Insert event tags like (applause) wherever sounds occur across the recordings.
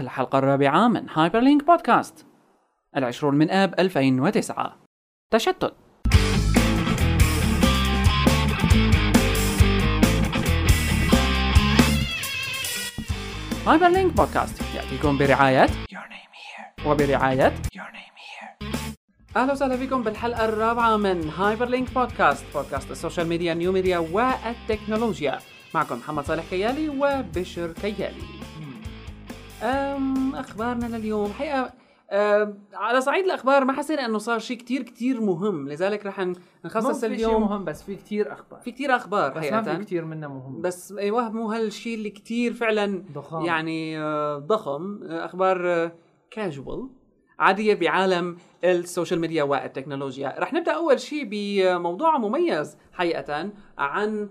الحلقة الرابعة من Hyperlink بودكاست العشرون من آب 2009 تشتت. Hyperlink بودكاست يأتيكم برعاية Your name here. وبرعاية Your name here. أهلا وسهلا فيكم بالحلقة الرابعة من Hyperlink بودكاست بودكاست ال social media new media والتكنولوجيا. معكم محمد صالح كيالي وبشر كيالي. أخبارنا لليوم؟ حقيقة على صعيد الأخبار ما حسينا إنه صار شيء كتير كتير مهم لذلك رح نخصص اليوم. شيء مهم بس في كتير أخبار. في كتير أخبار بس ما في كتير منها مهم. بس أيوه مو هالشيء اللي كتير فعلا ضخم. يعني آه، ضخم. آه، أخبار كاجوال آه، عادية بعالم ال social media والتكنولوجيا. رح نبدأ أول شيء بموضوع مميز حقيقة عن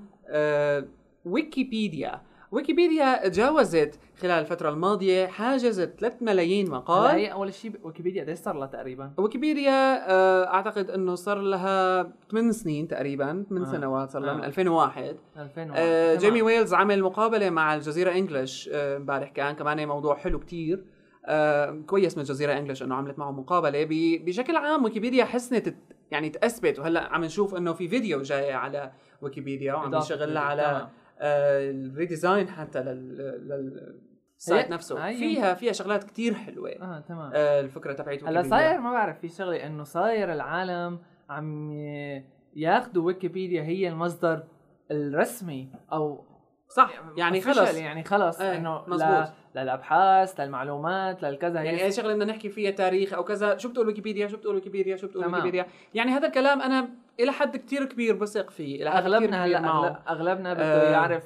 ويكيبيديا. ويكيبيديا تجاوزت خلال الفترة الماضية حاجز 3 ملايين مقال. هي أول شيء ويكيبيديا قديش صار لها تقريبا؟ ويكيبيديا آه، أعتقد إنه صار لها 8 سنين تقريبا 8 آه. سنوات صار لها آه. من 2001 2001 آه جيمي ويلز عمل مقابلة مع الجزيرة إنجلش آه، امبارح آه كان كمان موضوع حلو كتير. آه كويس من الجزيرة إنجلش إنه عملت معه مقابلة. بشكل عام ويكيبيديا حسنت يعني تثبت وهلأ عم نشوف إنه في فيديو جاي على ويكيبيديا وعم يشغل على ال redesign حتى لل, لل ال site نفسه. أيوة. فيها فيها شغلات كتير حلوة. آه تمام. آه الفكرة تبعت هلا صاير ما بعرف في شغلة إنه صاير العالم عم ياخذوا ويكيبيديا هي المصدر الرسمي أو صح يعني خلص. يعني خلص آه إنه مزبوط للأبحاث للمعلومات للكذا يعني أي شغلة بدنا نحكي فيها تاريخ أو كذا شو بتقول ويكيبيديا؟ شو بتقول ويكيبيديا؟ شو بتقول ويكيبيديا؟ يعني هذا الكلام أنا إلى حد كتير كبير بثق فيه أغلبنا هلا أغلبنا بده آه يعرف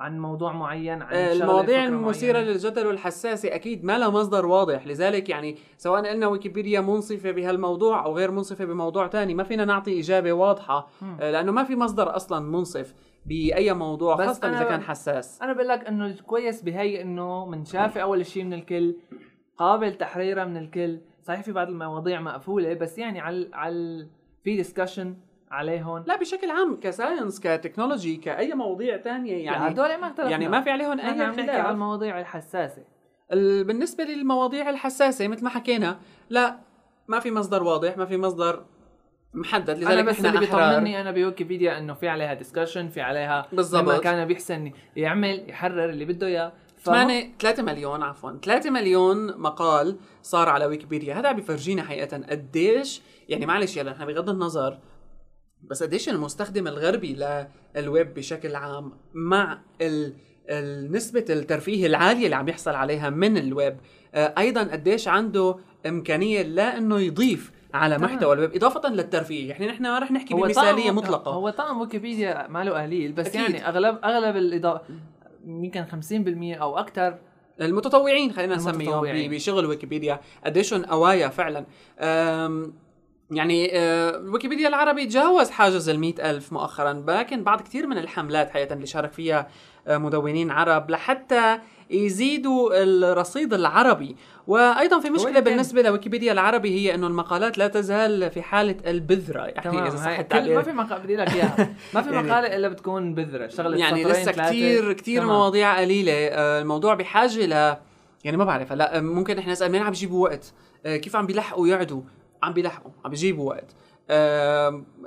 عن موضوع معين عن آه، المواضيع المثيرة للجدل والحساسة أكيد ما لها مصدر واضح لذلك يعني سواء قلنا ويكيبيديا منصفة بهالموضوع أو غير منصفة بموضوع تاني ما فينا نعطي إجابة واضحة آه، لأنه ما في مصدر أصلا منصف. بأي موضوع خاصة إذا كان حساس. أنا بقول لك إنه كويس بهي إنه منشافه أول شيء من الكل قابل تحريرها من الكل. صحيح في بعض المواضيع مقفولة بس يعني على على في discussion عليهم لا بشكل عام ك science ك technology كأي مواضيع تانية يعني هدول ما اختلفنا. يعني ما في عليهم أي خلاف. على المواضيع الحساسة. بالنسبة للمواضيع الحساسة مثل ما حكينا لا ما في مصدر واضح ما في مصدر محدد لذلك أنا بس اللي بيطمني أنا بويكيبيديا إنه في عليها discussion في عليها بالضبط. كان بيحسن يعمل يحرر اللي بده إياه. 8 3 مليون عفوا 3 مليون مقال صار على ويكيبيديا. هذا بيفرجينا حقيقة. قديش يعني معلش يلا نحن بغض النظر بس قديش المستخدم الغربي للويب بشكل عام مع ال نسبة الترفيه العالية اللي عم يحصل عليها من الويب آه، أيضا قديش عنده إمكانية لا إنه يضيف على طبعا. محتوى الويب إضافة للترفيه. يعني نحن ما رح نحكي بمثالية مطلقة. هو طعم ويكيبيديا ماله قليل بس أكيد. يعني أغلب أغلب الاضافه يمكن 50% أو أكثر المتطوعين خلينا نسميهم بشغل ويكيبيديا. قديشهم أوايا فعلا. يعني آه، ويكيبيديا العربي تجاوز حاجز ال ألف مؤخرا لكن بعد كثير من الحملات حقيقة اللي شارك فيها آه، مدونين عرب لحتى يزيدوا الرصيد العربي. وأيضا في مشكلة بالنسبة لويكيبيديا العربي هي إنه المقالات لا تزال في حالة البذرة. يعني إذا صح التعبير ما في مقال بدي لك إياها. (laughs) ما في يعني مقالة إلا بتكون بذرة. شغلة يعني لسه كثير كثير مواضيع قليلة. آه، الموضوع بحاجة ل يعني ما بعرف هلأ ممكن إحنا نسأل مين عم بيجيبوا وقت؟ كيف عم بيلحقوا يعدوا؟ عم بيلحقوا عم بيجيبوا وقت. آه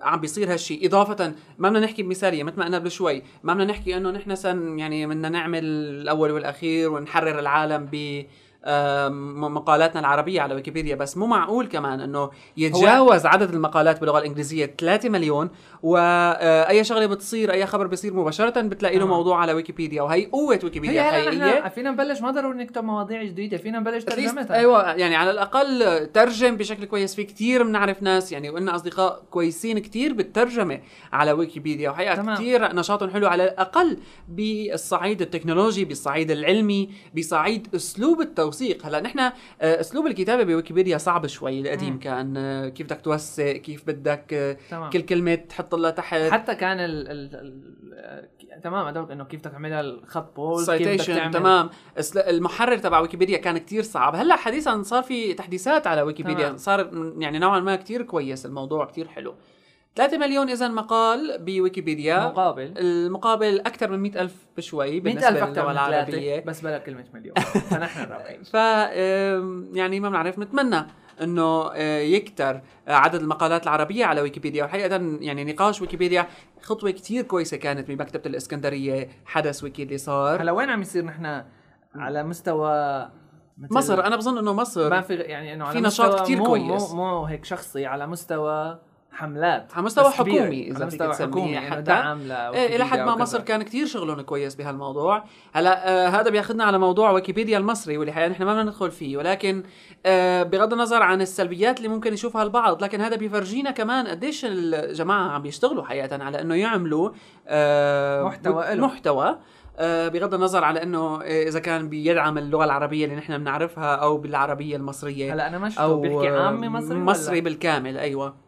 عم بيصير هالشيء إضافة ما بدنا نحكي بمثالية مثل ما قلنا قبل شوي ما بدنا نحكي إنه نحن سن يعني بدنا نعمل الأول والأخير ونحرر العالم ب مقالاتنا العربية على ويكيبيديا بس مو معقول كمان إنه يتجاوز عدد المقالات باللغة الإنجليزية 3 مليون واي آه، شغلة بتصير أي خبر بصير مباشرة بتلاقي له موضوع على ويكيبيديا وهي قوة ويكيبيديا الحقيقية فينا نبلش ما ضروري نكتب مواضيع جديدة فينا نبلش ترجمتها. أيوه يعني على الأقل ترجم بشكل كويس في كثير بنعرف ناس يعني وقلنا أصدقاء كويسين كثير بالترجمة على ويكيبيديا وحقيقة كثير نشاطهم حلو على الأقل بالصعيد التكنولوجي بالصعيد العلمي بصعيد أسلوب التوثيق. هلا نحن آه، أسلوب الكتابة بويكيبيديا صعب شوي القديم كان آه، كيف بدك توثق كيف بدك آه، تمام. كل كلمة تحط لها تحت. حتى كان ال ال ال تمام ادوك إنه كيف بدك تعملها الخط بول كيف بدك تعمل. تمام. المحرر تبع ويكيبيديا كان كتير صعب. هلأ حديثا صار في تحديثات على ويكيبيديا. تمام. صار يعني نوعا ما كتير كويس الموضوع كتير حلو. 3 مليون إذا مقال بويكيبيديا. مقابل. المقابل أكثر من 100 ألف بشوي 100 بالنسبة للغة من العربية. بس بلا كلمة مليون. (laughs) فنحن الرابعين ف يعني ما بنعرف نتمنى إنه آه، يكتر عدد المقالات العربية على ويكيبيديا. وحقيقة يعني نقاش ويكيبيديا خطوة كتير كويسة كانت بمكتبه الإسكندرية حدث ويكي اللي صار. هلا وين عم يصير نحن؟ على مستوى مصر أنا بظن إنه مصر ما في يعني إنه على في نشاط مو كويس. مو, مو هيك شخصي على مستوى حملات على مستوى. حكومي فيك مستوى حكومي حتى. حتى دعم إيه إلى حد ما مصر كان كتير شغلهم كويس بهالموضوع هلا آه هذا بياخذنا على موضوع ويكيبيديا المصري واللي حقيقة نحن ما بدنا ندخل فيه ولكن آه بغض النظر عن السلبيات اللي ممكن يشوفها البعض لكن هذا بيفرجينا كمان قديش الجماعة عم بيشتغلوا حقيقة على إنه يعملوا آه محتوى إله. محتوى آه بغض النظر على إنه آه، إذا كان بيدعم اللغة العربية اللي نحن بنعرفها أو بالعربية المصرية هلا أنا ما شفته بيحكي عامي مصري مصري ولا؟ بالكامل أيوه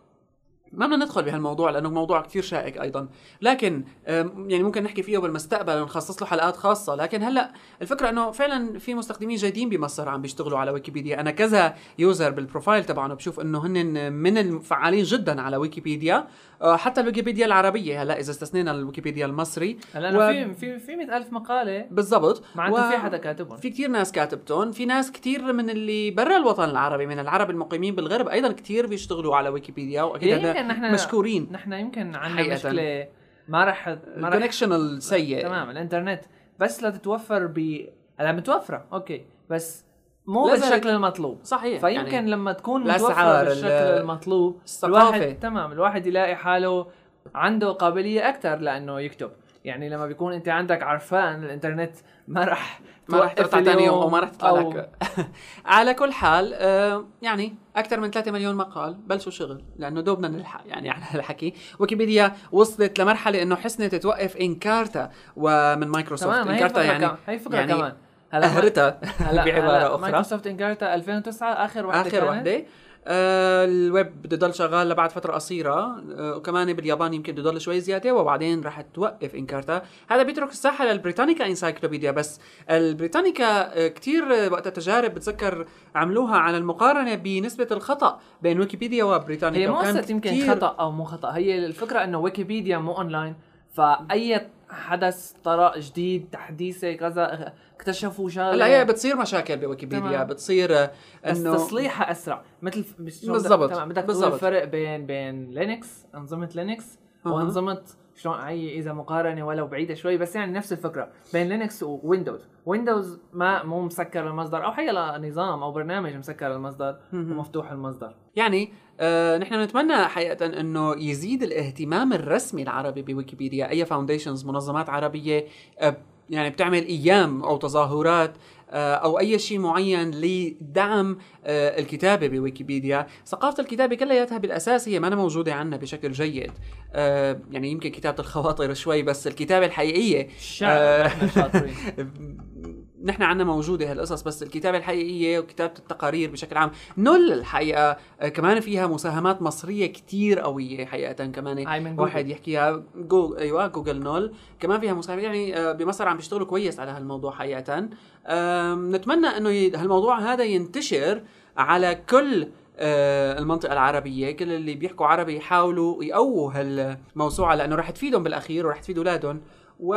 ما بدنا ندخل بهالموضوع لأنه موضوع كتير شائك أيضا. لكن يعني ممكن نحكي فيه بالمستقبل ونخصص له حلقات خاصة. لكن هلأ الفكرة إنه فعلا في مستخدمين جيدين بمصر عم بيشتغلوا على ويكيبيديا. أنا كذا user بال profile تبعنا بشوف إنه هن من الفعالين جدا على ويكيبيديا. آه، حتى الويكيبيديا العربية هلأ إذا استثنينا الويكيبيديا المصري. هلأ و- في في في 100000 مقالة. بالضبط. معناته و- في حدا كاتبهم. في كتير ناس كاتبتهم. في ناس كتير من اللي برا الوطن العربي من العرب المقيمين بالغرب أيضا كتير بيشتغلوا على ويكيبيديا. وأكيد هذا يمكن نحن مشكورين. نحن يمكن عندنا حقيقة. مشكلة. ما رح ما رح ال connection السيء. تمام الإنترنت. بس لتتوفر ب هلا متوفرة. okay. بس مو بالشكل المطلوب. صحيح فيمكن يعني لما تكون متوفرة بالشكل ال- المطلوب الثقافة. الواحد تمام الواحد يلاقي حاله عنده قابلية أكثر لأنه يكتب. يعني لما بيكون أنت عندك عرفان الإنترنت ما رح ما راح ترفع ثاني يوم اليوم أو ما راح تطلع لك. (laughs) على كل حال آه يعني أكثر من 3 مليون مقال بلشوا شغل لأنه دوبنا نلحق يعني (laughs) على الحكي. ويكيبيديا وصلت لمرحلة إنه حسنت توقف انكارتا ومن مايكروسوفت. انكارتا يعني هي فكره يعني كمان. هلا قهرتها هلا (laughs) بعباره أخرى. مايكروسوفت انكارتا 2009 آخر وحدة آخر. وحدة. آه الويب بده يضل شغال لبعد فترة قصيرة. آه وكمان باليابان يمكن بده يضل شوي زيادة وبعدين راح توقف انكارتا هذا بيترك الساحة للبريتانيكا encyclopedia بس. البريتانيكا آه كثير وقت التجارب بتذكر عملوها على المقارنة بنسبة الخطأ بين ويكيبيديا وبريتانيكا هي قصة يمكن كتير- خطأ أو مو خطأ هي الفكرة إنه ويكيبيديا مو أونلاين. فأي حدث طرأ جديد تحديثة كذا اكتشفوا شغلة هلأ هي بتصير مشاكل بويكيبيديا تمام. بتصير آه، بس إنه تصليحها أسرع مثل بالضبط، تمام بدك تقول. الفرق بين بين لينكس أنظمة لينكس. وأنظمة شلون هي إذا مقارنة ولو بعيدة شوي بس يعني نفس الفكرة بين لينكس وويندوز ويندوز ما مو مسكر المصدر أو حي نظام أو برنامج مسكر المصدر. ومفتوح المصدر يعني آه نحن نتمنى حقيقة إنه يزيد الاهتمام الرسمي العربي بويكيبيديا. أي foundations منظمات عربية آه يعني بتعمل أيام أو تظاهرات آه أو أي شيء معين لدعم آه الكتابة بويكيبيديا. ثقافة الكتابة كلياتها بالأساس هي ما موجودة عنا بشكل جيد. آه يعني يمكن كتابة الخواطر شوي بس الكتابة الحقيقية الشعر آه، (laughs) نحن عنا موجودة هالقصص بس الكتابة الحقيقية وكتابة التقارير بشكل عام. نول الحقيقة آه، كمان فيها مساهمات مصرية كتير قوية حقيقة كمان. واحد جوجل. يحكيها جو أيوه جوجل نول. كمان فيها مساهمات يعني آه، بمصر عم بيشتغلوا كويس على هالموضوع حقيقة. آم، نتمنى إنه هالموضوع هذا ينتشر على كل آه، المنطقة العربية. كل اللي بيحكوا عربي يحاولوا يقووا هالموسوعة لأنه رح تفيدهم بالأخير ورح تفيد أولادهم. و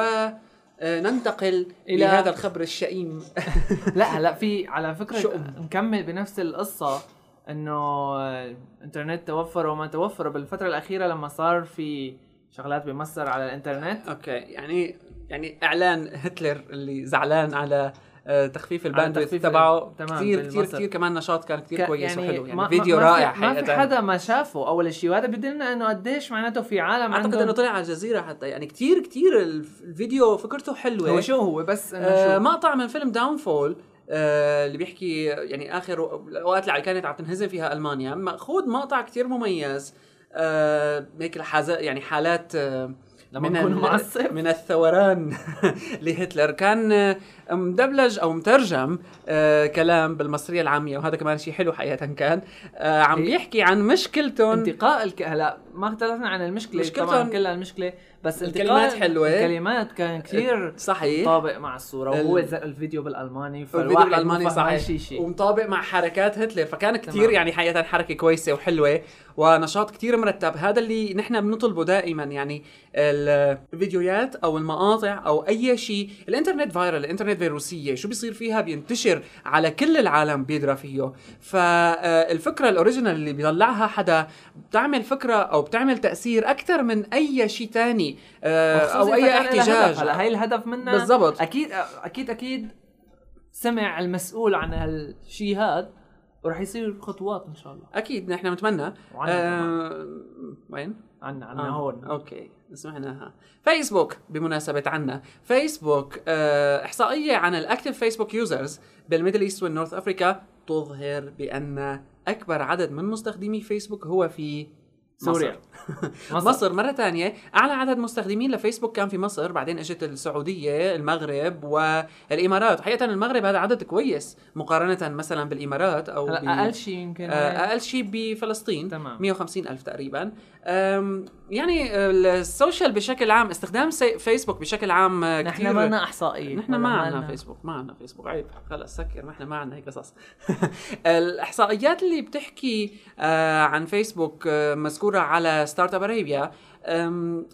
ننتقل إلى- إلى هذا الخبر الشئيم لا هلا في على فكرة شؤم. نكمل بنفس القصة إنه الإنترنت توفر وما توفر بالفترة الأخيرة لما صار في شغلات بمصر على الإنترنت okay يعني يعني إعلان هتلر اللي زعلان على آه، تخفيف ال bandwidth تخفيف تبعه. ال- تمام، كثير كثير. كثير كمان نشاط كان كثير كويس وحلو. يعني ما- فيديو ما- رائع في ما في. حدا ما شافه. أول شيء وهذا بدلنا إنه قديش معناته في عالم أعتقد إنه طلع على الجزيرة حتى. يعني كثير كثير الف- الفيديو فكرته حلوة. هو شو هو؟ بس إنه آه مقطع من فيلم Downfall آه اللي بيحكي يعني آخر الأوقات اللي كانت عم تنهزم فيها ألمانيا. مأخوذ مقطع كثير مميز. آه هيك. يعني حالات آه لما من معصب. من الثوران (laughs) لهتلر. كان مدبلج أو مترجم آه كلام بالمصرية العامية وهذا كمان شيء حلو حقيقة كان. آه عم بيحكي عن مشكلتهم. انتقاء الك... هلا ما اختلفنا عن المشكلة مشكلتهم- طبعا كلها المشكلة بس الكلمات حلوة. الكلمات كان كثير صحيح. طابق مع الصورة ال- وهو ز- الفيديو بالألماني الفيديو فالواحد بالألماني صحيح. شيء شيء ومطابق مع حركات هتلر فكان تمام. يعني حقيقة حركة كويسة وحلوة ونشاط كتير مرتب. هذا اللي نحن بنطلبه دائما يعني الفيديوهات أو المقاطع أو أي شيء. الإنترنت فايرال الإنترنت فيروسيه شو بيصير فيها بينتشر على كل العالم بيدرى فيه فالفكرة الأوريجينال اللي بيطلعها حدا بتعمل فكرة أو بتعمل تأثير أكثر من أي شيء تاني آه، أو أي. احتجاج هلا هي الهدف منها بالضبط. أكيد أكيد أكيد سمع المسؤول عن هالشيء هذا وراح يصير خطوات إن شاء الله أكيد نحن نتمنى وعنا آه وين؟ عنا عنا آه. هون okay سمعناها فيسبوك بمناسبة عنا. فيسبوك آه إحصائية عن ال active Facebook users بال Middle East وال North Africa تظهر بأن أكبر عدد من مستخدمي فيسبوك هو في سوريا. (laughs) مصر. مصر. مرة ثانية أعلى عدد مستخدمين لفيسبوك كان في مصر. بعدين إجت السعودية المغرب والإمارات. حقيقة المغرب هذا عدد كويس مقارنة مثلا بالإمارات أو هلا ب- أقل شيء يمكن آه، أقل شيء بفلسطين. تمام. 150 ألف تقريبا. يعني ال social بشكل عام استخدام فيسبوك بشكل عام آه، نحن كثير ما لنا إحصائية. نحن ما عندنا فيسبوك ما عندنا فيسبوك. عيب. خلص سكر. نحن ما عندنا هيك قصص. (laughs) الإحصائيات اللي بتحكي آه، عن فيسبوك آه، مذكوره على Startup Arabia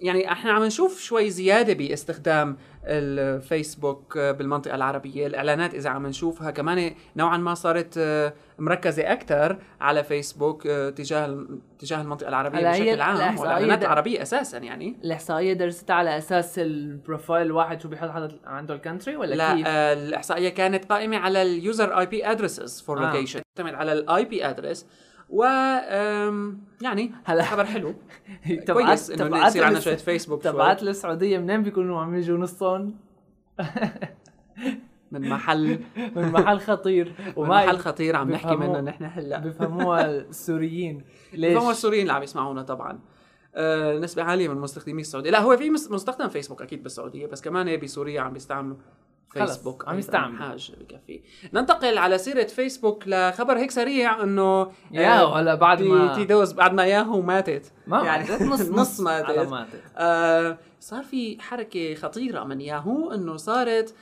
يعني إحنا عم نشوف شوي زيادة باستخدام الفيسبوك آه، بالمنطقة العربية. الإعلانات إذا عم نشوفها كمان نوعا ما صارت آه، مركزة أكثر على فيسبوك آه، تجاه تجاه المنطقة العربية بشكل عام. والإعلانات العربية أساسا يعني. الإحصائية درستها على أساس ال profile الواحد شو بيحط عنده ال country ولا لا كيف؟ آه، الإحصائية كانت قائمة على ال user IP addresses for. location تعتمد على ال IP address و يعني هلا- خبر حلو. (laughs) كويس إنه يصير عندنا شوية فيسبوك تبعات السعوديه منين بيكونوا عم يجوا نصهم؟ (laughs) من محل. (laughs) من محل خطير. من وما محل خطير عم نحكي. منه نحن هلا. بيفهموها السوريين. ليش؟ ليش؟ السوريين اللي عم يسمعونا طبعا. آه، نسبة عالية من مستخدمي السعودية، لا هو في مس- مستخدم فيسبوك أكيد بالسعودية بس كمان بسوريا عم بيستعملوا. فيسبوك عم أيضاً يستعملوا. حاج بكفي ننتقل على سيرة فيسبوك لخبر هيك سريع إنه ياهو هلا بعد ما تي دوز بعد ما ياهو ماتت ما يعني (laughs) نص نص ماتت. ماتت آه صار في حركة خطيرة من ياهو إنه صارت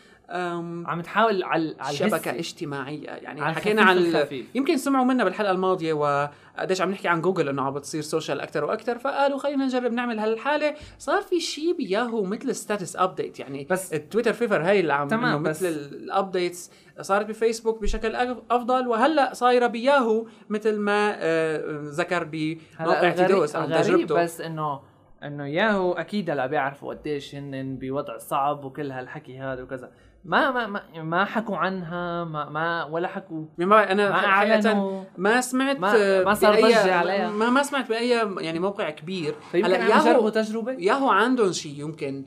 عم تحاول على على شبكة الهس- اجتماعية يعني على حكينا عن ال-. يمكن سمعوا منا بالحلقة الماضية وقديش عم نحكي عن جوجل إنه عم بتصير سوشيال أكثر وأكثر فقالوا خلينا نجرب نعمل هالحالة. صار في شيء بياهو مثل ستاتس ابديت يعني بس- التويتر فيفر هي اللي عم تمام، مثل الابديتس صارت بفيسبوك بشكل أفضل. وهلأ صايرة بياهو مثل ما ذكر بموقع تيدوس عن الغريب تجربته. بس انه إنه ياهو أكيد هلأ بيعرفوا قديش هن بوضع صعب وكل هالحكي هذا وكذا. ما ما ما, ما حكوا عنها ما ما ولا حكوا ما أنا ما أعلنوا ما سمعت ما- ما صار بأي- ضجة عليها. ما ما سمعت بأي يعني موقع كبير عم يجربوا تجربة ياهو عندهم شيء يمكن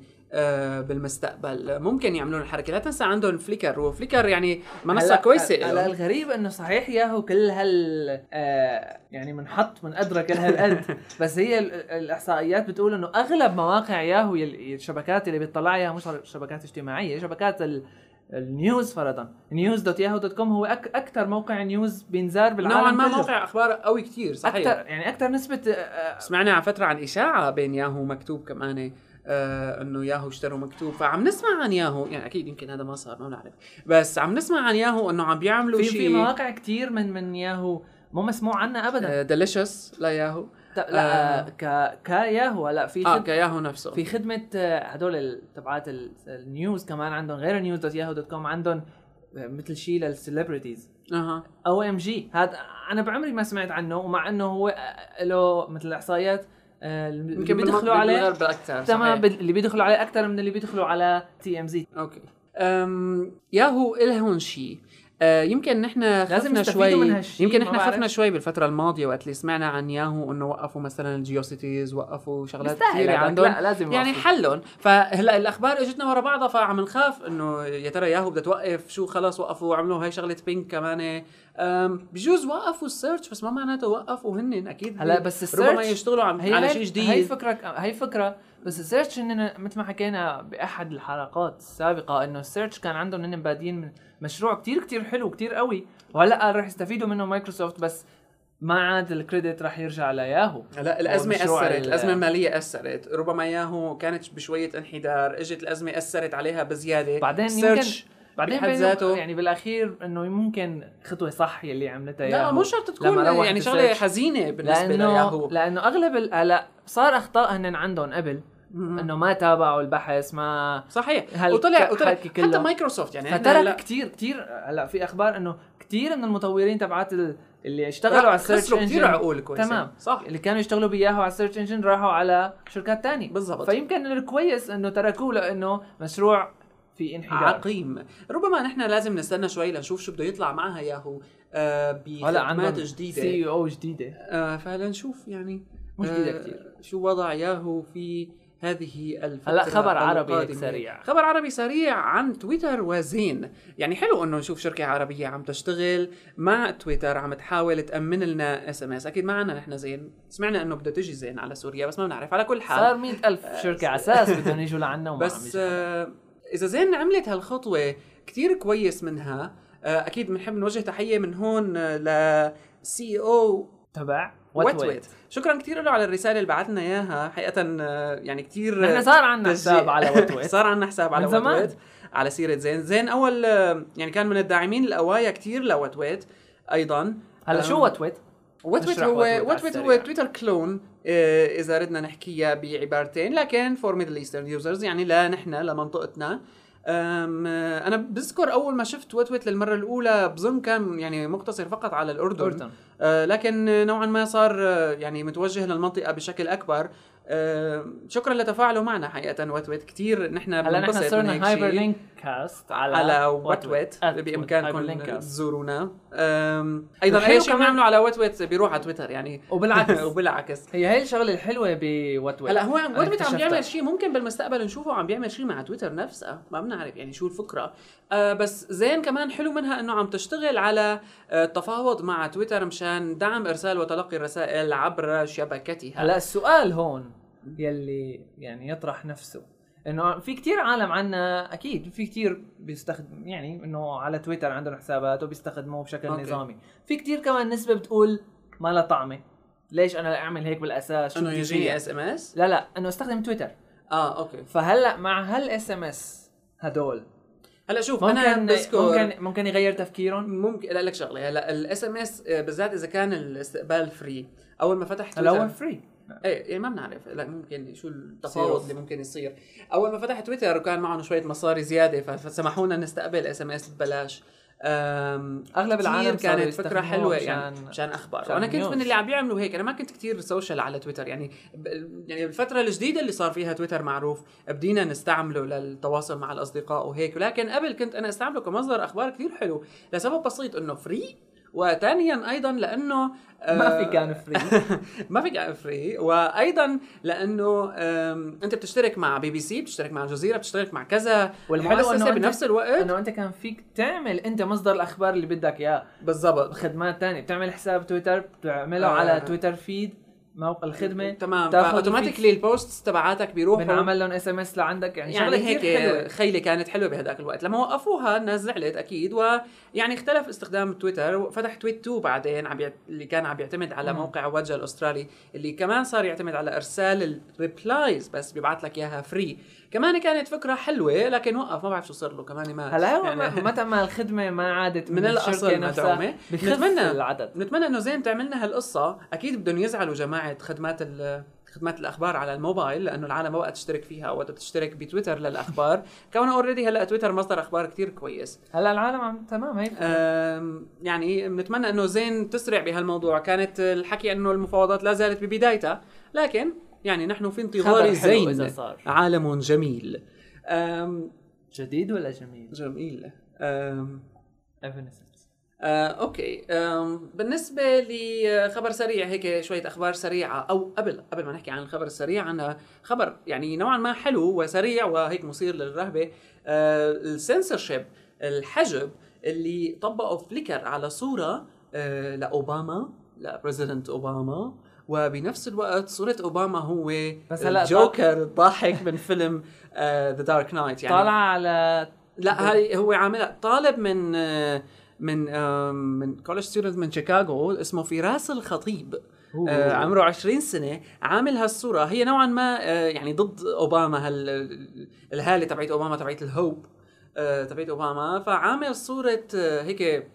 بالمستقبل ممكن يعملون الحركة لا تنسى عندهم فليكر وفليكر يعني منصة هلا- كويسه هلا. الغريب إنه صحيح ياهو كل هال آه يعني منحط من أدرى كل هالقد (laughs) بس هي ال- الإحصائيات بتقول إنه أغلب مواقع ياهو الشبكات اللي بيطلع عليها مش شبكات اجتماعية شبكات ال ال news فرضا news.yahoo.com هو أك أكثر موقع news بينزار بالعالم نوعا ما. موقع أخبار قوي كتير صحيح أكثر يعني أكثر نسبة آه، سمعنا عن فترة عن إشاعة بين ياهو ومكتوب كمان آه إنه ياهو اشتروا مكتوب. فعم نسمع عن ياهو. يعني أكيد يمكن هذا ما صار ما بنعرف. بس عم نسمع عن ياهو إنه عم بيعملوا في في شيء. مواقع كثير من من ياهو مو مسموع عنها ابدا. Delicious لياهو ت- لا آه ك كياهو لا في آه. كياهو نفسه. في خدمة آه، هدول تبعات ال- ال news كمان عندهم. غير news dot Yahoo dot com عندهم آه، مثل شيء لل celebrities أها. OMG هذا أنا بعمري ما سمعت عنه ومع إنه هو آه، له مثل الاحصائيات آه، اللي يمكن بيدخلوا عليه تمام اللي بيدخلوا عليه أكثر من اللي بيدخلوا على TMZ okay. ياهو إلهون شيء آه يمكن نحن خفنا شوي يمكن نحن. خفنا شوي بالفترة الماضية وقت اللي سمعنا عن ياهو إنه وقفوا مثلا ال GeoCities وقفوا شغلات كثيره عندهم. لا لازم يعني. حلهم. فهلا الأخبار إجتنا ورا بعضها فعم نخاف إنه يا ترى ياهو بدها توقف شو خلاص وقفوا عملوا هاي شغلة Bing كمان. بجوز وقفوا ال search بس ما معناته وقفوا هن أكيد هلا بس ربما ال search يشتغلوا عم هي على شيء جديد. هي فكره هي فكرة بس ال search إننا مثل ما حكينا بأحد الحلقات السابقة إنه ال search كان عندهم إنهم بادين من مشروع كتير كتير حلو كتير قوي وهلأ رح يستفيدوا منه مايكروسوفت بس ما عاد ال credit رح يرجع لياهو لا الأزمة أثرت ال- الأزمة المالية أثرت ربما ياهو كانت بشوية انحدار إجت الأزمة أثرت عليها بزيادة بعدين search يمكن بعدين بحد ذاته- يعني بالأخير إنه ممكن خطوة صح يلي عملتها لا ياهو مو شرط تكون يعني شغلة. حزينة بالنسبة لأنه لياهو لأنه أغلب هلأ صار أخطاء هن عندهم قبل. إنه ما تابعوا البحث ما صحيح. وطلع وطلع. حتى مايكروسوفت يعني. فترك هلا كتير كتير هلا في أخبار إنه كتير من المطورين تبعات ال- اللي اشتغلوا على ال search خسروا كثير engine عقول كويسة. تمام. صح. اللي كانوا يشتغلوا بياهو على ال search engine راحوا على شركات تانية. بالضبط. فيمكن الكويس إنه تركوه لإنه مشروع في انحدار. عقيم. ربما نحن لازم نستنى شوي لنشوف شو بده يطلع معها ياهو آه بخدمات جديدة. CEO جديدة. آه فلنشوف يعني مش جديدة آه، كتير. شو وضع ياهو في هذه الفترة هلا خبر عربي. سريع. خبر عربي سريع عن تويتر وزين يعني حلو إنه نشوف شركة عربية عم تشتغل مع تويتر عم تحاول تأمن لنا SMS أكيد ما عنا نحن زين سمعنا إنه بدها تجي زين على سوريا بس ما بنعرف على كل حال صار مئة ألف شركة على أساس بدهم يجوا لعنا وما بس. آه إذا زين عملت هالخطوة كتير كويس منها آه أكيد بنحب نوجه تحية من هون آه ل CEO تبع WatWet شكرا كثير له على الرسالة اللي بعث لنا إياها حقيقه آه، يعني كثير نحن صار عندنا. حساب على WatWet (laughs) صار عندنا حساب على WatWet. على سيرة زين زين أول آه، يعني كان من الداعمين الأوائل كثير ل WatWet أيضا هلا شو WatWet؟ WatWet هو WatWet هو. تويتر clone آه، إذا ردنا نحكيها بعبارتين لكن for Middle Eastern users يعني لا نحن لمنطقتنا أنا بذكر أول ما شفت WatWet للمرة الأولى بظن كان يعني مقتصر فقط على الأردن أردن. آه، لكن نوعا ما صار آه، يعني متوجه للمنطقة بشكل أكبر آه، شكرا لتفاعلوا معنا حقيقة WatWet كثير نحن هلا نحن صرنا Hyperlinkcast على على WatWet بإمكانكم. تزورونا. أيضا اي شيء بنعمله على WatWet بيروح على تويتر يعني. وبالعكس. (laughs) وبالعكس. هي هي الشغلة الحلوة ب WatWet هلا هو WatWet عم. بيعمل شيء ممكن بالمستقبل نشوفه عم بيعمل شيء مع تويتر نفسها ما بنعرف يعني شو الفكرة. آه بس زين كمان حلو منها إنه عم تشتغل على آه، التفاوض مع تويتر مشان دعم إرسال وتلقي الرسائل عبر شبكتها. هلا السؤال هون يلي يعني يطرح نفسه. إنه في كتير عالم عنا أكيد في كتير بيستخدم يعني إنه على تويتر عندهم حسابات وبيستخدموه بشكل okay. نظامي. في كتير كمان نسبة بتقول ما لها طعمة. ليش أنا أعمل هيك بالأساس؟ إنه يجيني؟ SMS لا لا إنه أستخدم تويتر. آه okay. فهلأ مع هال SMS هدول هلأ شوف أنا ممكن بذكر ممكن ممكن يغير تفكيرهم؟ ممكن لا لك شغلة. هلأ ال SMS بالذات إذا كان الاستقبال free أول ما فتحت هلأ هو تويتر free إيه يعني ما بنعرف. لا ممكن شو التفاوض. اللي ممكن يصير. أول ما فتح تويتر وكان معهم شوية مصاري زيادة ف- فسمحوا لنا نستقبل SMS ببلاش. كتير العالم كانت فكرة حلوة يعني مشان أخبار. وأنا كنت. من اللي عم بيعملوا هيك. أنا ما كنت كتير social على تويتر. يعني يعني الفترة الجديدة اللي صار فيها تويتر معروف بدينا نستعمله للتواصل مع الأصدقاء وهيك. ولكن قبل كنت أنا أستعمله كمصدر أخبار كثير حلو لسبب بسيط إنه free وثانيا أيضا لأنه ما آه، في كان free (laughs) ما في كان free وأيضا لأنه أنت بتشترك مع بي بي سي بتشترك مع الجزيرة بتشترك مع كذا والحلو إنه بنفس الوقت. إنه أنت كان فيك تعمل أنت مصدر الأخبار اللي بدك إياه. بالضبط. خدمات تانية. بتعمل حساب تويتر بتعمله آه. على Twitterfeed. موقع الخدمة. تمام. ف automatically ال posts تبعاتك بيروحوا. بنعمل لهم SMS لعندك. يعني, يعني شغلة هيك حلوة. خيلة كانت حلوة بهذاك الوقت. لما وقفوها الناس زعلت أكيد ويعني اختلف استخدام تويتر وفتح تويت 2 بعدين عم. اللي كان عم يعتمد على مم. موقع وجه الأسترالي اللي كمان صار يعتمد على إرسال ال replies بس بيبعث لك إياها free كمان كانت فكرة حلوة لكن وقف ما بعرف شو صار له كمان ما هلا هو يعني- متى ما الخدمة ما عادت من الشركة الأصل نفسها مدعومة. بخف نتمنى- العدد. نتمنى إنه زين تعملنا هالقصة. أكيد بدهم يزعلوا جماعة خدمات ال خدمات الأخبار على الموبايل لأنه العالم ما بقى تشترك فيها أو تشترك بتويتر للأخبار. (laughs) كونه already هلأ تويتر مصدر أخبار كتير كويس. هلأ العالم عم تمام هيك. يعني بنتمنى إنه زين تسرع بهالموضوع. كانت الحكي إنه المفاوضات لا زالت ببدايتها لكن يعني نحن في انتظار زين عالم جميل. أم، جديد ولا جميل؟ جميل. أم، آه، okay. آم، بالنسبة لخبر سريع هيك شوية أخبار سريعة أو قبل قبل ما نحكي عن الخبر السريع عنا خبر يعني نوعا ما حلو وسريع وهيك مثير للرهبة. آه، السنسورشيب الحجب اللي طبقوا فليكر على صورة آه، لأوباما ل president أوباما. وبنفس الوقت صورة أوباما هو بس هلا جوكر الضاحك من فيلم ذا دارك نايت يعني طالع على لا هاي هو عاملها طالب من آه، من من college student من شيكاغو اسمه فراس الخطيب آه عمره 20 سنة عامل هالصورة. هي نوعا ما آه يعني ضد أوباما هال الهالة تبعت أوباما تبعت ال hope آه تبعت أوباما. فعامل صورة آه هيك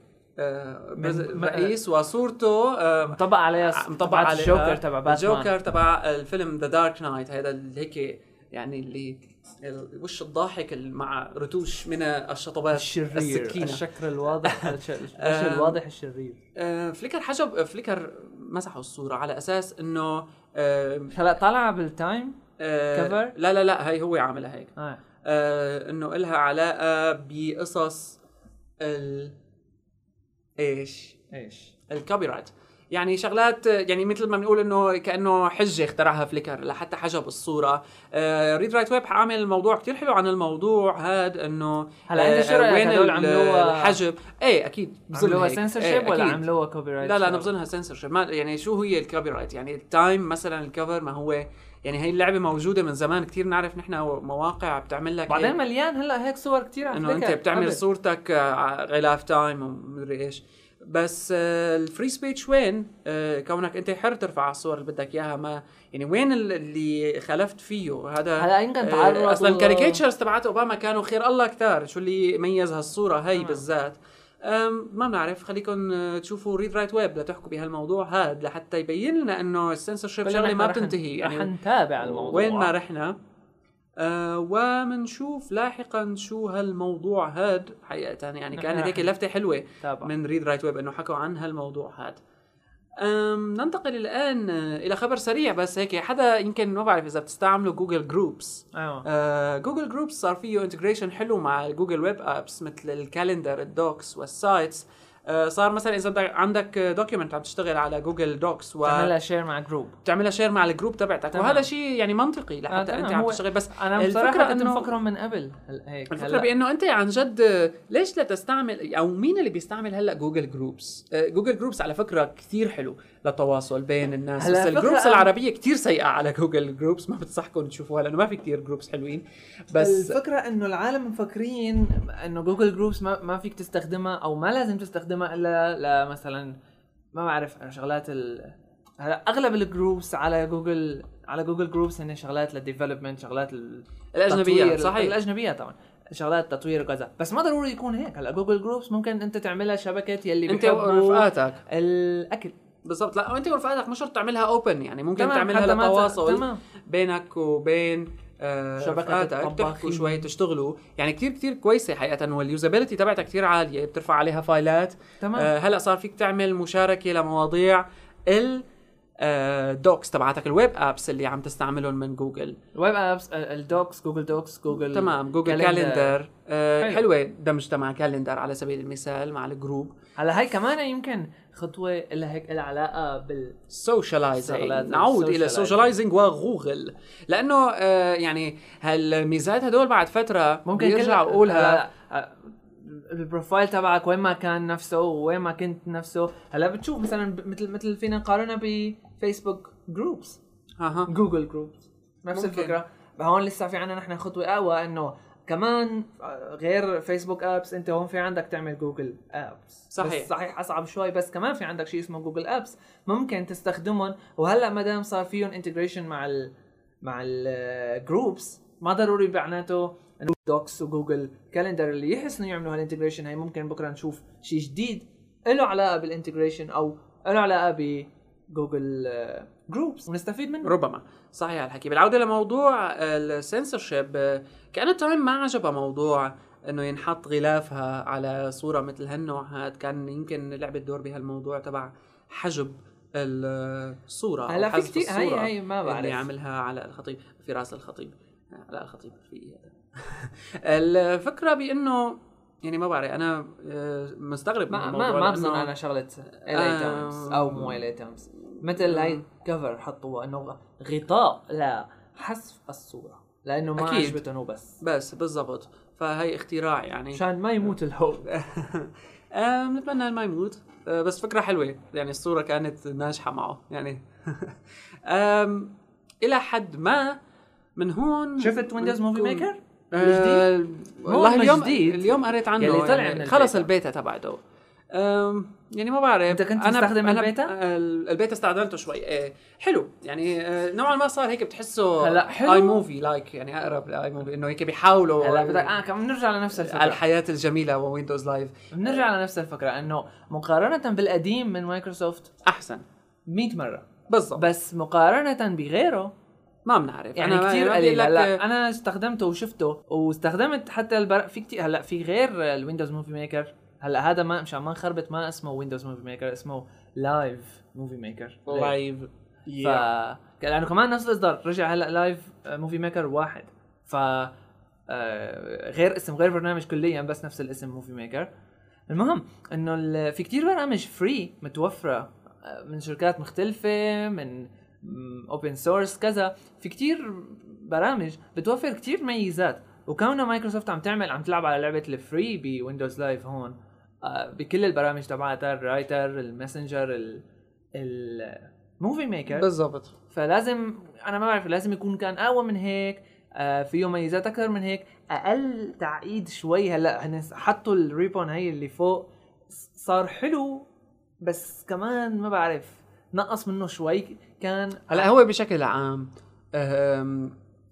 رئيس وصورته آه مطبق عليها مطبق تبعت عليها الجوكر تبع باتمان الجوكر تبع الفيلم ذا دارك نايت هذا اللي هيك يعني اللي الوش الضاحك اللي مع رتوش من الشطبات الشرير السكينة الشكل الواضح (laughs) آه. الواضح الشرير آه فليكر حجب فليكر مسحوا الصورة على أساس إنه آه هلا طالعه بالتايم آه Cover؟ لا لا لا هي هو عاملها هيك آه آه إنه إلها علاقة بقصص ال إيش؟ إيش؟ ال copyright يعني شغلات يعني مثل ما بنقول إنه كأنه حجة اخترعها فليكر لحتى حجب الصورة. آه ريد رايت ويب عامل الموضوع كتير حلو عن الموضوع هاد إنه هلا أنت شو آه، رأيك؟ وين هدول عملوها الحجب؟ إيه أكيد. عملوها. سنسور إيه، شيب ولا أكيد. عملوها copyright لا لا أنا بظنها سنسور شيب يعني شو هي ال copyright يعني التايم مثلا ال cover ما هو يعني هي اللعبة موجودة من زمان كتير نعرف نحن مواقع بتعمل لك بعدين. مليان هلا هيك صور كثير على إنه أنت بتعمل قبل. صورتك آه، غلاف تايم ومدري إيش بس آه، ال free speech وين آه، كونك أنت حر ترفع الصور اللي بدك إياها ما يعني وين ال- اللي خالفت فيه هذا هلا يمكن تعرضوا أصلا ال caricatures تبعت أوباما كانوا خير الله كتار شو اللي ميز هالصورة هي. بالذات ما بنعرف. خليكم آه، تشوفوا ريد رايت ويب لتحكوا بهالموضوع هذا لحتى يبين لنا إنه السنسور شيب شغلة ما رح- بتنتهي. رح يعني نتابع الموضوع. وين ما رحنا آه ومنشوف لاحقا شو هالموضوع هاد حقيقة يعني كانت رح هيك لفتة حلوة تابع من ريد رايت ويب إنه حكوا عن هالموضوع هاد. ننتقل الآن آه، إلى خبر سريع بس هيك حدا يمكن ما بعرف إذا بتستعملوا جوجل جروبس أيوه. آه جوجل جروبس صار فيه integration حلو مع جوجل web apps مثل ال calendar ال docs وال sites. آه صار مثلا إذا بدك- عندك document عم تشتغل على جوجل docs و تعملها share مع group بتعملها share مع ال group تبعتك. تمام. وهذا شيء يعني منطقي لحتى آه، أنت. عم تشتغل. بس أنا الفكرة بصراحه كنت مفكرهم من قبل هيك. الفكرة هلا. بأنه أنت عن جد ليش لا تستعمل أو مين اللي بيستعمل هلأ جوجل جروبس آه، جوجل جروبس على فكرة كثير حلو للتواصل بين الناس. بس ال groups أنا- العربية كثير سيئة على جوجل جروبس ما بتصحكم تشوفوها لأنه ما في كثير groups حلوين. بس الفكرة إنه العالم مفكرين إنه جوجل جروبس ما, ما فيك تستخدمها أو ما لازم تستخدمها. الا لمثلا ما بعرف شغلات ال هلا أغلب ال groups على جوجل على جوجل جروبس هن شغلات لل development شغلات ال- الأجنبية صحيح. الأجنبية طبعا شغلات تطوير وكذا. بس ما ضروري يكون هيك. هلا جوجل جروبس ممكن أنت تعملها شبكة يلي أنت ورفقاتك. الأكل. بالضبط. لا وانت ورفقاتك مش شرط تعملها open يعني. ممكن تعملها ما لتواصل بينك وبين آه، شبكة رفقاتك تحكوا. شوي تشتغلوا يعني كتير كتير كويسة حقيقه وال usability تبعتها كتير عالية بترفع عليها فايلات تمام آه هلأ صار فيك تعمل مشاركة لمواضيع ال آه، docs تبعتك ال web apps اللي عم تستعملهم من جوجل ال web apps ال docs جوجل docs جوجل تمام جوجل calendar. آه حلو. حلوة دمجتها مع calendar على سبيل المثال مع ال group هلأ هاي كمان يمكن خطوة لها هيك لها علاقة بال socializing نعود إلى. ال socializing وجوجل لأنه آه يعني هالميزات هدول بعد فترة ممكن بيرجع كل- أقولها. آه، ال profile تبعك وين ما كان نفسه وين ما كنت نفسه. هلا بتشوف مثلا مثل مثل فينا نقارنها بفيسبوك groups أها. جوجل groups نفس ممكن. الفكرة. هون لسه في عنا نحن خطوة أقوى إنه كمان آه، غير فيسبوك apps أنت هون في عندك تعمل جوجل apps صحيح. صحيح أصعب شوي بس كمان في عندك شيء اسمه جوجل apps ممكن تستخدمهم. وهلأ ما دام صار فيهم integration مع ال مع ال groups ما ضروري معناته انه docs وجوجل calendar اللي يحسنوا يعملوا هال integration هي ممكن بكرة نشوف شيء جديد. له علاقة بال integration أو له علاقة بجوجل groups ونستفيد منه ربما. صحيح الحكي. بالعودة لموضوع السنسورشيب كان تايم ما عجبها موضوع إنه ينحط غلافها على صورة مثل هالنوع. هاد كان يمكن لعبت دور بهالموضوع تبع حجب الصورة هلا في كثير هي هي ما بعرف. اللي عملها على الخطيب في رأس الخطيب. لا الخطيب في (laughs) الفكرة بإنه يعني ما بعرف أنا آه، مستغرب من ما الموضوع ما ما بظن أنا شغلة الي. تايمز أو مو الي تايمز مثل هاي كفر حطوها انه غطاء لحذف الصورة لأنه ما أكيد. عجبتهم وبس بس بالضبط فهي اختراع يعني مشان ما يموت الهوب (laughs) آم، نتمنى ما يموت آه، بس فكرة حلوة يعني الصورة كانت ناجحة معه يعني (laughs) آم، إلى حد ما من هون شفت Windows Movie Maker؟ آه، الجديد؟ والله اليوم جديد. اليوم قريت عنه يعني من خلص البيتا. تبعته يعني ما بعرف. أنت كنت تستخدم البيتا؟ ال- البيتا استخدمته شوي. إيه حلو. يعني آه، نوعا ما صار هيك بتحسه هلأ حلو. iMovie like يعني أقرب ل iMovie إنه هيك بيحاولوا هلأ بدك آه كم بنرجع لنفس على الفكرة. الحياة الجميلة و Windows Live بنرجع لنفس الفكرة إنه مقارنة بالقديم من مايكروسوفت أحسن. 100 مرة. بالضبط. بس مقارنة بغيره ما بنعرف. يعني أنا بدي قليل. هلأ أنا استخدمته وشفته واستخدمت حتى البر... في كثير هلأ في غير ال Windows Movie Maker هلا هذا ما مشان ما نخربط ما اسمه Windows Movie Maker اسمه Live Movie Maker Live ف لأنه كمان نفس الإصدار رجع هلا Live Movie Maker واحد. ف آه، غير اسم غير برنامج كليا بس نفس الاسم Movie Maker المهم إنه في كتير برامج free متوفرة آه، من شركات مختلفة من open source كذا. في كتير برامج بتوفر كتير ميزات. وكونها مايكروسوفت عم تعمل عم تلعب على لعبة ال free ب Windows Live هون. بكل البرامج تبعتها ال Writer ال Messenger ال Movie Maker بالضبط. فلازم أنا ما بعرف لازم يكون كان أقوى من هيك آه فيه ميزات أكثر من هيك. أقل تعقيد شوي هلأ هن حطوا ال ribbon هي اللي فوق صار حلو بس كمان ما بعرف نقص منه شوي كان هلأ هو بشكل عام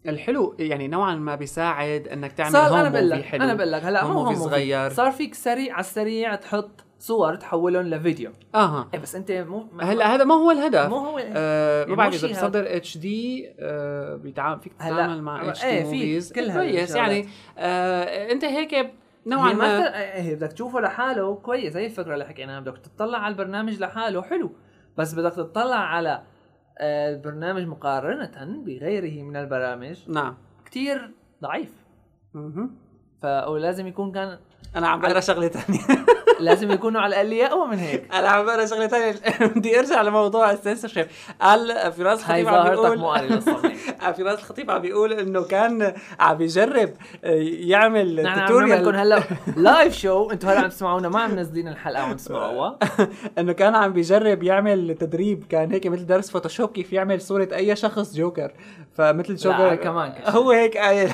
الحلو يعني نوعا ما بيساعد إنك تعمل صار home أنا بقول لك حلو أنا بقول لك هلا home home صغير. صار فيك سريع على السريع تحط صور تحولهم لفيديو. أها. إيه بس أنت مو هلا هذا ما هو الهدف. مو هو آه يعني ما بعرف إذا بصدر HD آه بيتعامل فيك تتعامل مع آه، HD إيه، في movies كويس. يعني آه أنت هيك نوعا ما إيه، بدك تشوفه لحاله كويس هي الفكرة اللي حكيناها بدك تطلع على البرنامج لحاله حلو. بس بدك تطلع على البرنامج مقارنة بغيره من البرامج نعم. كتير ضعيف. مهم. فلازم يكون كان أنا عم بقرا شغلة ثانية (laughs) لازم يكونوا على الأقل اقوى من هيك. (laughs) أنا عم بقرأ شغلة ثانية (laughs) بدي أرجع لموضوع السنسورشيب. قال فراس الخطيب عم بيقول (laughs) فراس الخطيب عم بيقول إنه كان عم بيجرب آه، يعمل نحن عم لكم هلا live شو أنتم هلا عم تسمعونا. ما عم منزلين الحلقة وعم تسمعوها. إنه كان عم بيجرب يعمل تدريب. كان هيك مثل درس فوتوشوب كيف يعمل صورة أي شخص جوكر فمثل جوكر كمان. هو هيك قايل.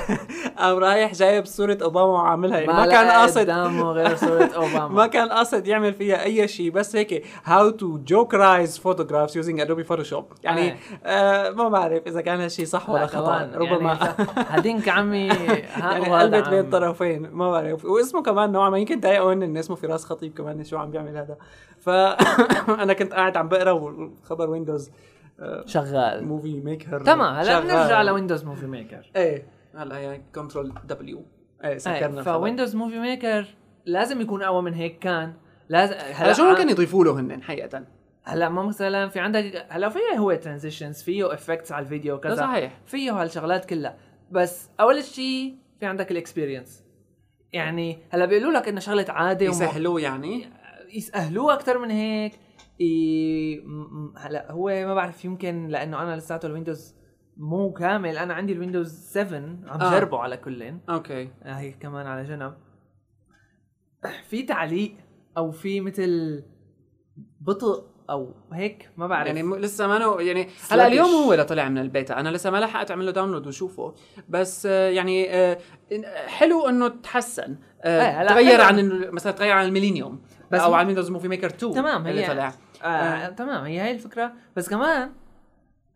قام رايح جايب صورة اوباما وعاملها. يعني ما كان قاصد. غير صورة اوباما ما كان قاصد يعمل فيها أي شيء. بس هيك how to Jokerize photographs using Adobe Photoshop يعني إيه. آه ما بعرف إذا كان هالشيء صح ولا لا خطأ. كمان ربما. (laughs) يعني هدينك عمي. يعني قلبت بين. الطرفين ما بعرف. واسمه كمان نوعا ما يمكن ضايقوا ان اسمه فراس خطيب كمان شو عم بيعمل هذا. فانا (coughs) كنت قاعد عم بقرأ وخبر ويندوز شغال. موفي ميكر تمام هلا. بنرجع لويندوز موفي ميكر إيه هلا يعني كنترول دبليو إيه سكرنا. فويندوز موفي ميكر لازم يكون أقوى من هيك كان. لازم هلا شو ممكن يضيفوا له هن حقيقه هلا ما مثلا في عندك هلا فيه هو transitions فيه effects على الفيديو لا كذا. صحيح. فيه هالشغلات كلها. بس أول شيء في عندك ال experience يعني هلا بيقولوا لك إنه شغلة عادة يسهلوه يعني؟ يسهلوه أكثر من هيك. ي... هلا هو ما بعرف يمكن لأنه أنا لساته ال Windows مو كامل. أنا عندي ال Windows 7 عم آه. جربه على كلن okay. هي كمان على جنب. في تعليق أو في مثل بطء أو هيك؟ ما بعرف. يعني م- لسه ما نو يعني. هلا اليوم هو اللي طلع من البيتا أنا لسه ما لحقت أعمل له download وشوفه. بس آه، يعني آه، حلو إنه تحسن. آه، إيه، تغير. عن مثلا تغير عن ال Millennium بس أو م- عن Windows Movie Maker 2 تمام، اللي هي- طلع. آه آه. تمام هي هي الفكرة. بس كمان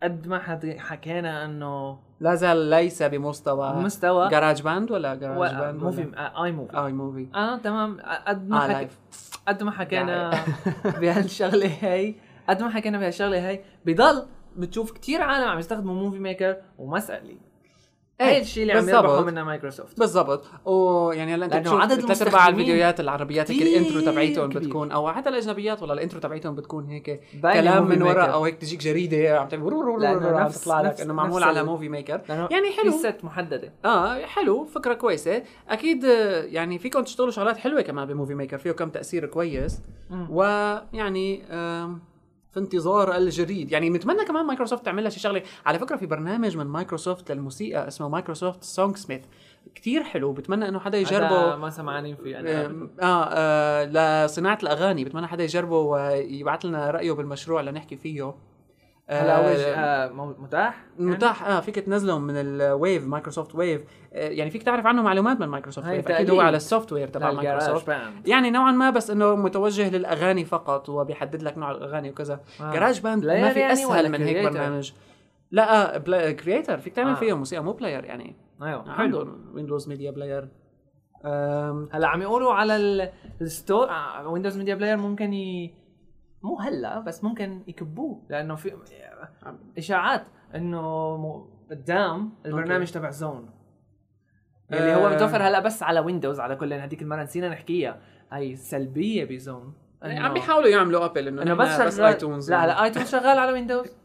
قد ما حد حكينا إنه لا زال ليس بمستوى مستوى. GarageBand ولا جراج و- Band Movie آه iMovie iMovie آه تمام. قد ما قد (laughs) ما حكينا بهالشغلة هي قد ما حكينا بهالشغلة هي بضل بتشوف كتير عالم عم يستخدموا موفي ميكر ومسألة إيه، الشيء اللي عم. يربحوا منه مايكروسوفت بالضبط ويعني هلا انت بتشوف عدد ثلاث ارباع الفيديوهات العربيات هيك الانترو تبعيتهم. بتكون أو حتى الأجنبيات والله الانترو تبعيتهم بتكون هيك كلام من ورا ميكر. أو هيك تجيك جريدة عم تعمل تطلع لك إنه معمول على موفي ميكر يعني في حلو ست محددة آه حلو فكرة كويسة أكيد يعني فيكم تشتغلوا شغلات حلوة كمان ب Movie Maker فيه كم تأثير كويس. ويعني في انتظار الجديد. يعني نتمنى كمان مايكروسوفت تعمل لها شي شغلة. على فكرة في برنامج من مايكروسوفت للموسيقى اسمه Microsoft Songsmith. كتير حلو. بتمنى إنه حدا يجربه. ما سمعانين فيه أنا آه, آه لصناعة الأغاني. بتمنى حدا يجربه ويبعث لنا رأيه بالمشروع لنحكي فيه. هلا وجه آه مو- متاح؟ يعني؟ متاح آه فيك تنزلهم من ال web Microsoft web آه يعني فيك تعرف عنه معلومات من مايكروسوفت ويف أكيد. هو على السوفت وير تبع مايكروسوفت يعني نوعا ما بس إنه متوجه للأغاني فقط وبيحدد لك نوع الأغاني وكذا آه. جراج باند ما في يعني أسهل من هيك؟ برنامج لا آه بلا... كرييتر فيك تعمل آه. فيه موسيقى مو بلاير يعني أيوه حلو عندهم ويندوز ميديا بلاير. هلا عم يقولوا على ال- الستور ويندوز ميديا بلاير ممكن ي... مو هلا بس ممكن يكبوه لأنه في إشاعات إنه قدام البرنامج. تبع Zune اللي هو آه. متوفر هلا بس على Windows على كل هذيك المرة نسينا نحكيها هي سلبية ب Zune يعني عم بيحاولوا يعملوا Apple إنه بس بس iTunes لا هلا iTunes شغال على Windows (laughs)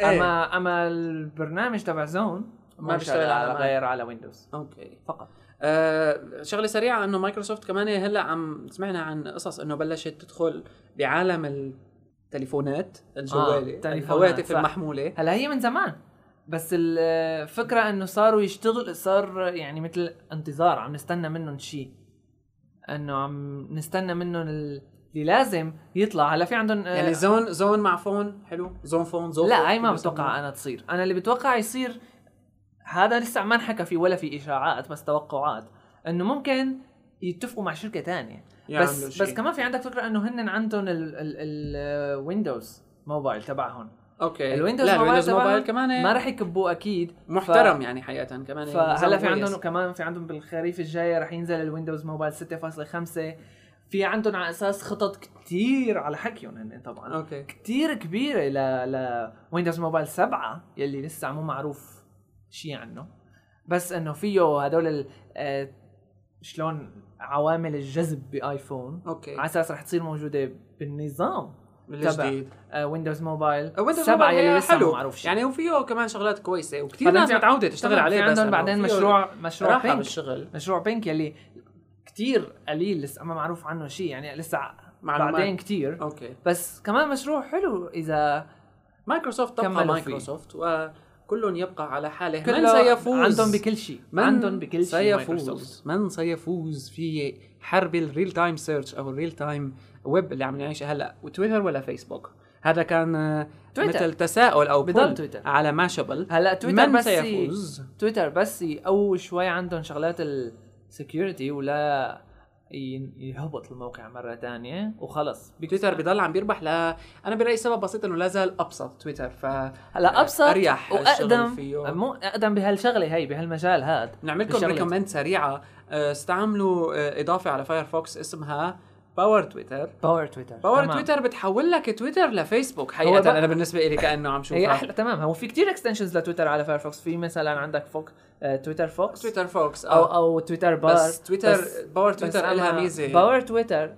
إيه. اما أما البرنامج تبع Zune ما بيشتغل على. غير على Windows okay. فقط. آه شغلة سريعة إنه مايكروسوفت كمان هلأ عم سمعنا عن قصص إنه بلشت تدخل بعالم التليفونات الجوالي التليفونات، الهواتف. المحمولة. هلأ هي من زمان. بس الفكرة إنه صاروا يشتغل صار يعني مثل انتظار عم نستنى منهم شيء إنه عم نستنى منهم ال- اللي لازم يطلع. هلأ في عندهم آه، يعني Zune Zune مع phone؟ حلو. Zune Phone Zune لا هاي ما؟ بتوقع أنا تصير. أنا اللي بتوقع يصير هذا لسه ما انحكى فيه ولا في إشاعات بس توقعات إنه ممكن يتفقوا مع تانية. يعملوا بس شيء. بس كمان في عندك فكرة إنه هن عندهم ال Windows Mobile تبعهم. okay. ال Windows لا Mobile ال Windows Mobile كمان ما رح يكبوه أكيد. محترم يعني حقيقة كمان فهلا في عندهم. كمان في عندهم بالخريف الجاي رح ينزل ال Windows Mobile 6.5 في عندهم على أساس خطط كتير على حكيهم هن طبعا. okay. كتير كبيرة ل ل Windows Mobile 7 يلي لسه مو معروف شيء عنه بس إنه فيه هدول آه، شلون عوامل الجذب بآيفون okay. على أساس رح تصير موجودة بالنظام الجديد. Windows Mobile Windows 7 موبايل يلي لسه حلو. معروف شيء. يعني وفيه كمان شغلات كويسة. وكثير ناس متعوده تشتغل عليه في بس عندهم بعدين مشروع مشروع Pink بالشغل مشروع Pink يلي كتير قليل لسه ما معروف عنه شيء. يعني لسه معلومات. بعدين كتير. okay. بس كمان مشروع حلو إذا مايكروسوفت تبقى كملوا فيه. وكل يبقى على حاله. من سيفوز؟ عندهم بكل شيء. من عندهم بكل شيء. سيفوز؟ من سيفوز في حرب ال real time search أو ال real time web اللي عم نعيشها هلأ؟ وتويتر ولا فيسبوك؟ هذا كان تويتر. مثل تساؤل أو بضل تويتر. على Mashable هلأ تويتر من بس سيفوز؟ تويتر بس يقوي شوي عندهم شغلات ال security ولا يهبط الموقع مرة تانية وخلص تويتر بضل عم بيربح ل أنا برأيي سبب بسيط إنه لا زال أبسط تويتر ف هلا أبسط أريح وأقدم فيه. مو أقدم بهالشغلة هي بهالمجال هاد نعمل لكم. recommend سريعة آه، استعملوا آه، إضافة على فايرفوكس اسمها Power Twitter Power Twitter Power تمام. تويتر بتحول لك تويتر لفيسبوك. حقيقة بقى- أنا بالنسبة لي كأنه عم هي شوفها أحلى تمام. هو في كتير extensions لتويتر على فايرفوكس في مثلا عندك فوق TwitterFox TwitterFox أو أو TwitterBar بس تويتر بس- Power Twitter لها ميزة. Power Twitter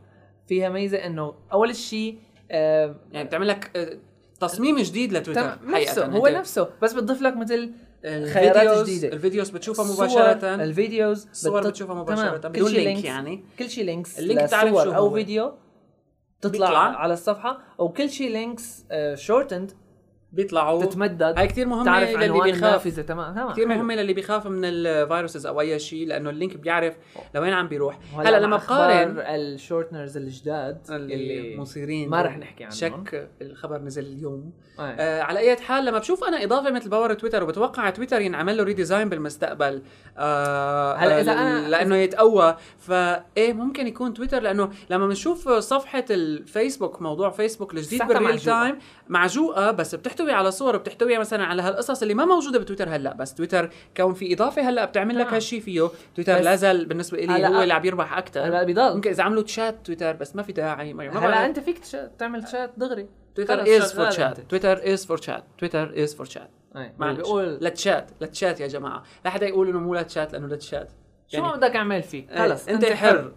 فيها ميزة إنه أول شيء آه، يعني بتعمل لك آه، تصميم جديد لتويتر تمام نفسه. هو نفسه. بس بتضيف لك مثل خيارات جديدة. ال videos بتشوفها مباشرة ال videos الصور بتط- بتشوفها تمام. مباشره كل بدون شيء link links يعني كل شيء links ال link لصور شو أو هو. فيديو تطلع بيطلع. على الصفحة وكل شيء links shortened بيطلعوا. تتمدد. هاي كثير مهمة تعرف للي بيخاف. تمام. تمام. كثير. مهمة للي بيخاف من ال viruses أو أي شيء لأنه ال link بيعرف لوين عم بيروح. هلا لما بقارن ال shorteners الجداد اللي مثيرين ما رح نحكي عنهم. شك الخبر نزل اليوم. آه. آه على أي حال لما بشوف أنا إضافة مثل Power Twitter وبتوقع تويتر ينعمل له redesign بالمستقبل. آه هلأ إذا آه، أنا- لأنه يتقوى. فايه ممكن يكون تويتر لأنه لما بنشوف صفحة الفيسبوك موضوع فيسبوك الجديد بال real. time معجوقة. بس بتحتوي على صور بتحتوي مثلا على هالقصص اللي ما موجودة بتويتر هلأ بس تويتر كون في إضافة هلأ بتعمل لك تمام. هالشيء فيه. تويتر بس- لا زال بالنسبة لي هو اللي عم يربح أكثر هلأ بضل ممكن إذا عملوا تشات تويتر بس ما في داعي. ما هلأ. أنت فيك تش- تعمل شات دغري. Twitter is for شغال شات أنت. Twitter is for chat Twitter is for chat أي. معلش بيقول ل chat ل chat يا جماعة. لا حدا يقول إنه مو لتشات لأنه لتشات شو ما بدك أعمل فيه؟ إيه، خلص أنت حر. (laughs)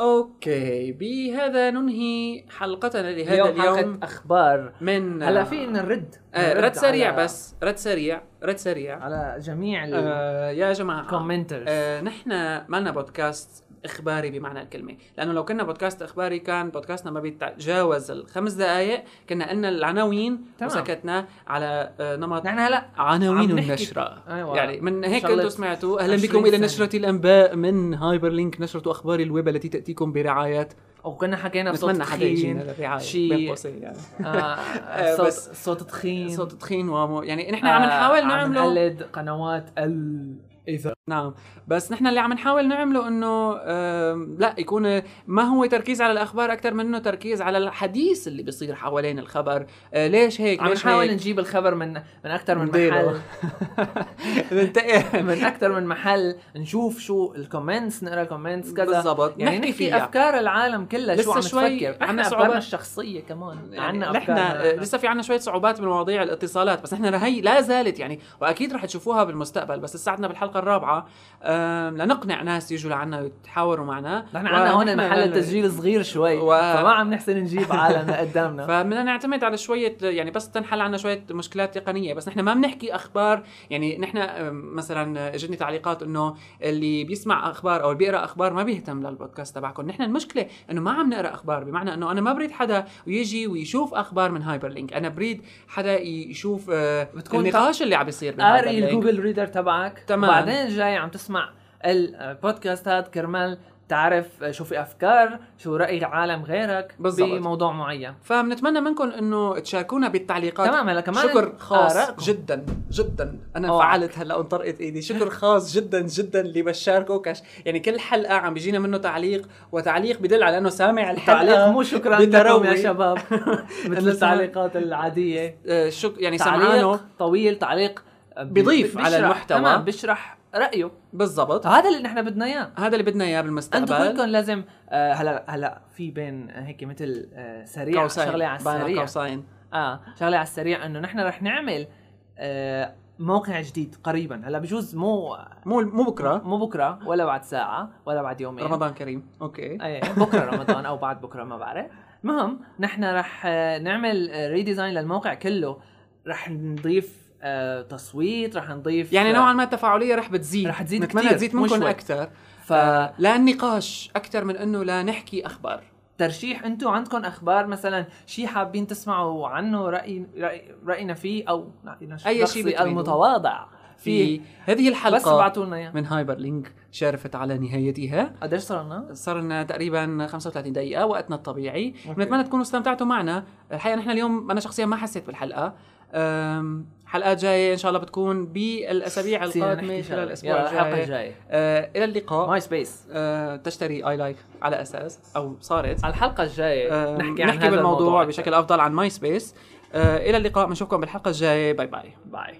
okay بهذا ننهي حلقتنا لهذا اليوم اليوم, حلقه أخبار. من هلا في نرد آه نرد رد سريع على- بس رد سريع رد سريع. على جميع آه يا جماعة ال commenters آه نحن مالنا بودكاست إخباري بمعنى الكلمة. لأنه لو كنا بودكاست إخباري كان بودكاستنا ما بيتجاوز الخمس دقائق كنا قلنا العناوين تمام. وسكتنا على آه، نمط نحن هلا عناوين النشرة. أيوة. يعني من هيك أنتم سمعتوا أهلا 20 بكم إلى. نشرة الأنباء من Hyperlink نشرة أخبار الويب التي تأتيكم برعاية. وكنا حكينا بصوت تخين. للرعاية. شي- بين قوسين يعني. (laughs) آه صوت بس- صوت تخين. صوت تخين ومو يعني نحن عم نحاول عم نعمله. نقلد قنوات الاذاعه نعم. بس نحن اللي عم نحاول نعمله إنه لا يكون ما هو تركيز على الأخبار أكثر منه تركيز على الحديث اللي بيصير حوالين الخبر. آه، ليش هيك؟ عم نحاول نجيب الخبر من من أكثر من. محل. (laughs) ننتقل. من أكثر من محل نشوف شو ال comments نقرأ ال comments كذا. بالضبط. يعني نحكي فيها. أفكار العالم كلها شو لسه عم شوي تفكر عنا صعوبات. الشخصية كمان. يعني عنا نحن. آه، لسه في عنا شوية صعوبات بمواضيع الاتصالات بس نحن هي لا زالت يعني وأكيد رح تشوفوها بالمستقبل بس لساتنا بالحلقة الرابعة. لنقنع ناس يجوا لعنا ويتحاوروا معنا. نحن عندنا هون محل التسجيل صغير شوي. و- فما عم نحسن نجيب عالم لقدامنا (laughs) فبدنا نعتمد على شوية يعني بس تنحل عنا شوية مشكلات تقنية. بس نحن ما بنحكي أخبار. يعني نحن مثلا إجتني تعليقات إنه اللي بيسمع أخبار أو اللي بيقرأ أخبار ما بيهتم للبودكاست تبعكم. نحن المشكلة إنه ما عم نقرأ أخبار. بمعنى إنه أنا ما بريد حدا يجي ويشوف أخبار من Hyperlink أنا بريد حدا يشوف آه، بتكون النقاش اللي عم بيصير قاري. ال Google Reader تبعك. تمام. وبعدين جاي عم تسمع البودكاستات كرمال تعرف شو في أفكار شو رأي عالم غيرك بالضبط. بموضوع معين فبنتمنى منكم إنه تشاركونا بالتعليقات تمام هلا كمان شكر خاص آراءكم. جدا جدا أنا أوعك. فعلت هلا وانطرقت إيدي شكر خاص جدا جدا اللي بشاركه كش يعني كل حلقة عم بيجينا منه تعليق وتعليق بدل على إنه سامع الحلقة تعليق مو شكرا لكم. يا شباب (laughs) مثل التعليقات العادية آه، شك يعني سمعانه طويل تعليق بيضيف على المحتوى. تمام بيشرح رأيه. بالضبط. هذا اللي نحن بدنا إياه. هذا اللي بدنا إياه أنتم بالمستقبل كلكم لازم آه هلا هلا في بين هيك مثل آه سريع قوسين شغلة على السريع. قوسين آه شغلة على السريع إنه نحن رح نعمل آه موقع جديد قريبا. هلا بجوز مو مو مو بكرة. مو بكرة ولا بعد ساعة ولا بعد يومين. رمضان كريم. أوكي. (laughs) إيه بكرة رمضان أو بعد بكرة ما بعرف. المهم نحن رح آه، نعمل redesign للموقع كله. رح نضيف آه، تصويت رح نضيف يعني آه، نوعا ما التفاعليه رح بتزيد. رح تزيد نتمنى تزيد منكم. أكثر ف لا النقاش أكثر من إنه لا نحكي أخبار. ترشيح أنتم عندكم أخبار مثلا شيء حابين تسمعوا عنه راي, رأي رأينا فيه أو أي شيء. المتواضع في هذه بس الحلقة ابعتوا لنا من هايبر لينك شارفت على نهايتها. قديش صار لنا؟ صار لنا تقريبا 35 دقيقة وقتنا الطبيعي. بنتمنى تكونوا استمتعتوا معنا. الحقيقة نحن اليوم أنا شخصيا ما حسيت بالحلقة. أم، حلقات جاية إن شاء الله بتكون بالأسابيع القادمة خلال الحلقة الجاي. الجاية. أه إلى اللقاء. MySpace أه تشتري I like على أساس أو صارت. على الحلقة الجاية أم، نحكي عن نحكي هذا بالموضوع الموضوع. بشكل أفضل عن MySpace أه إلى اللقاء بنشوفكم بالحلقة الجاية. bye bye bye